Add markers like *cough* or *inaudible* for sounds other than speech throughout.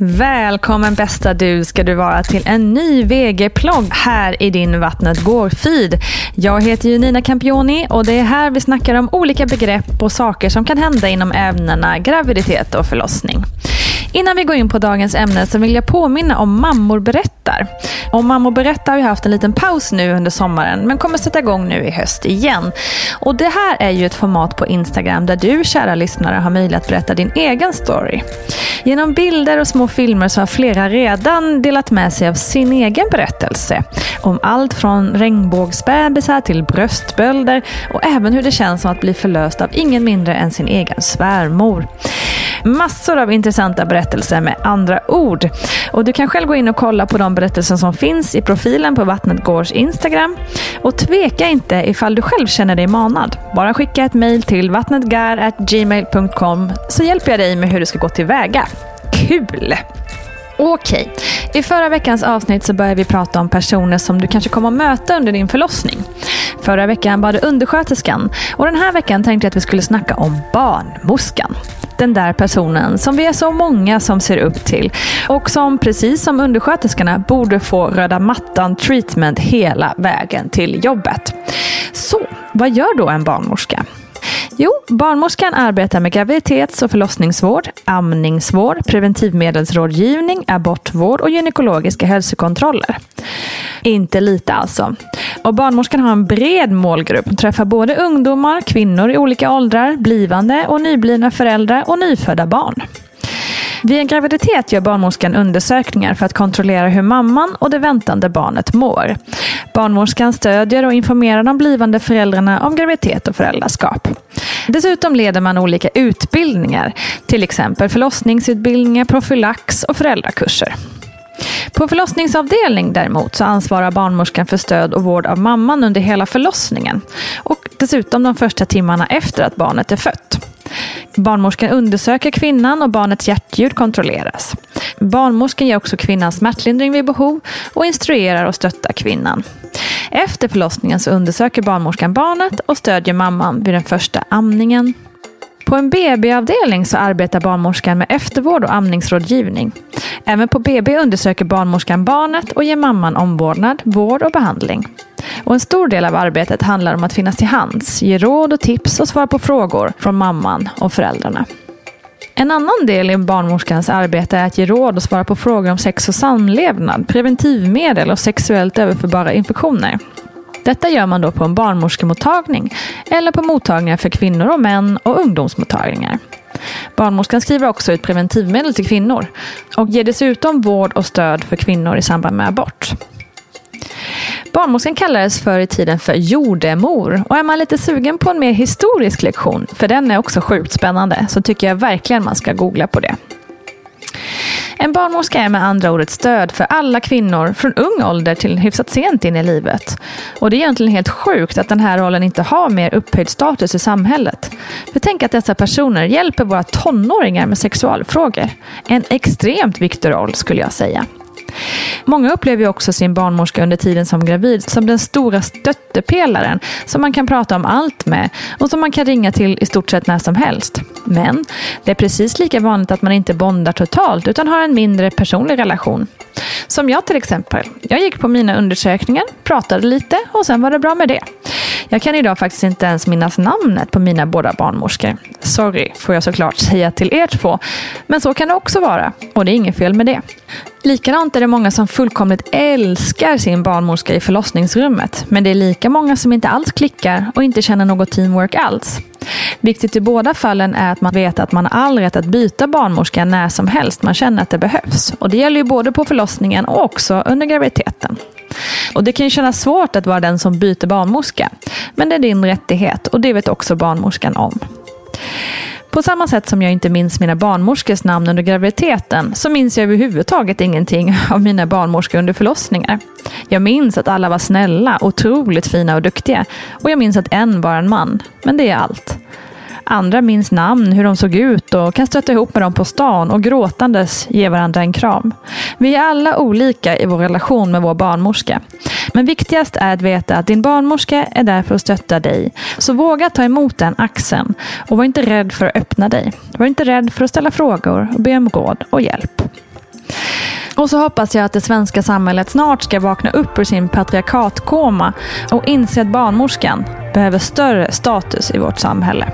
Välkommen bästa du ska du vara till en ny VG-plogg här i din Vattnet går-feed. Jag heter ju Nina Campioni och det är här vi snackar om olika begrepp och saker som kan hända inom ämnena graviditet och förlossning. Innan vi går in på dagens ämne så vill jag påminna om Mammor berättar. Och Mammor berättar har vi haft en liten paus nu under sommaren men kommer sätta igång nu i höst igen. Och det här är ju ett format på Instagram där du kära lyssnare har möjlighet att berätta din egen story. Genom bilder och små filmer så har flera redan delat med sig av sin egen berättelse. Om allt från regnbågsbebisar till bröstbölder och även hur det känns som att bli förlöst av ingen mindre än sin egen svärmor. Massor av intressanta berättelser med andra ord. Och Du kan själv gå in och kolla på de berättelser som finns i profilen på Vattnet Gårds Instagram. Och tveka inte ifall du själv känner dig manad. Bara skicka ett mejl till vattnetgar.gmail.com så hjälper jag dig med hur du ska gå tillväga. Kul! Okej, i förra veckans avsnitt så började vi prata om personer som du kanske kommer att möta under din förlossning. Förra veckan var det undersköterskan och den här veckan tänkte jag att vi skulle snacka om barnmorskan. Den där personen som vi är så många som ser upp till och som precis som undersköterskorna borde få röda mattan treatment hela vägen till jobbet. Så, vad gör då en barnmorska? Jo, barnmorskan arbetar med graviditets och förlossningsvård, amningsvård, preventivmedelsrådgivning, abortvård och gynekologiska hälsokontroller. Inte lite alltså. Och barnmorskan har en bred målgrupp, träffar både ungdomar, kvinnor i olika åldrar, blivande och nyblivna föräldrar och nyfödda barn. Vid en graviditet gör barnmorskan undersökningar för att kontrollera hur mamman och det väntande barnet mår. Barnmorskan stödjer och informerar de blivande föräldrarna om graviditet och föräldraskap. Dessutom leder man olika utbildningar, till exempel förlossningsutbildningar, profylax och föräldrakurser. På förlossningsavdelning däremot så ansvarar barnmorskan för stöd och vård av mamman under hela förlossningen och dessutom de första timmarna efter att barnet är fött. Barnmorskan undersöker kvinnan och barnets hjärtljud kontrolleras. Barnmorskan ger också kvinnan smärtlindring vid behov och instruerar och stöttar kvinnan. Efter förlossningen så undersöker barnmorskan barnet och stödjer mamman vid den första amningen. På en BB-avdelning så arbetar barnmorskan med eftervård och amningsrådgivning. Även på BB undersöker barnmorskan barnet och ger mamman omvårdnad, vård och behandling. Och en stor del av arbetet handlar om att finnas till hands, ge råd och tips och svara på frågor från mamman och föräldrarna. En annan del i barnmorskans arbete är att ge råd och svara på frågor om sex och samlevnad, preventivmedel och sexuellt överförbara infektioner. Detta gör man då på en barnmorskemottagning eller på mottagningar för kvinnor och män och ungdomsmottagningar. Barnmorskan skriver också ut preventivmedel till kvinnor och ger dessutom vård och stöd för kvinnor i samband med abort. Barnmorskan kallades förr i tiden för jordemor och är man lite sugen på en mer historisk lektion, för den är också sjukt spännande, så tycker jag verkligen man ska googla på det. En barnmorska är med andra ord ett stöd för alla kvinnor från ung ålder till hyfsat sent in i livet. Och det är egentligen helt sjukt att den här rollen inte har mer upphöjd status i samhället. För tänk att dessa personer hjälper våra tonåringar med sexualfrågor. En extremt viktig roll skulle jag säga. Många upplever ju också sin barnmorska under tiden som gravid som den stora stöttepelaren som man kan prata om allt med och som man kan ringa till i stort sett när som helst. Men det är precis lika vanligt att man inte bondar totalt utan har en mindre personlig relation. Som jag till exempel. Jag gick på mina undersökningar, pratade lite och sen var det bra med det. Jag kan idag faktiskt inte ens minnas namnet på mina båda barnmorskor. Sorry, får jag såklart säga till er två. Men så kan det också vara och det är inget fel med det. Likadant är det många som fullkomligt älskar sin barnmorska i förlossningsrummet. Men det är lika många som inte alls klickar och inte känner något teamwork alls. Viktigt i båda fallen är att man vet att man har all rätt att byta barnmorska när som helst man känner att det behövs. Och det gäller ju både på förlossningen och också under graviditeten. Och Det kan ju kännas svårt att vara den som byter barnmorska. Men det är din rättighet och det vet också barnmorskan om. På samma sätt som jag inte minns mina barnmorskors namn under graviditeten så minns jag överhuvudtaget ingenting *laughs* av mina barnmorskor under förlossningar. Jag minns att alla var snälla, otroligt fina och duktiga och jag minns att en var en man. Men det är allt. Andra minns namn, hur de såg ut och kan stöta ihop med dem på stan och gråtandes ge varandra en kram. Vi är alla olika i vår relation med vår barnmorska. Men viktigast är att veta att din barnmorska är där för att stötta dig. Så våga ta emot den axeln och var inte rädd för att öppna dig. Var inte rädd för att ställa frågor och be om råd och hjälp. Och så hoppas jag att det svenska samhället snart ska vakna upp ur sin patriarkatkoma och inse att barnmorskan behöver större status i vårt samhälle.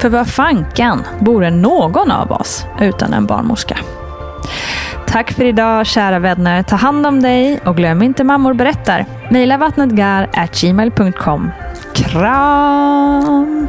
För vad fanken vore någon av oss utan en barnmorska? Tack för idag kära vänner. Ta hand om dig och glöm inte Mammor berättar. Mejla vattnetgar.gmail.com. Kram!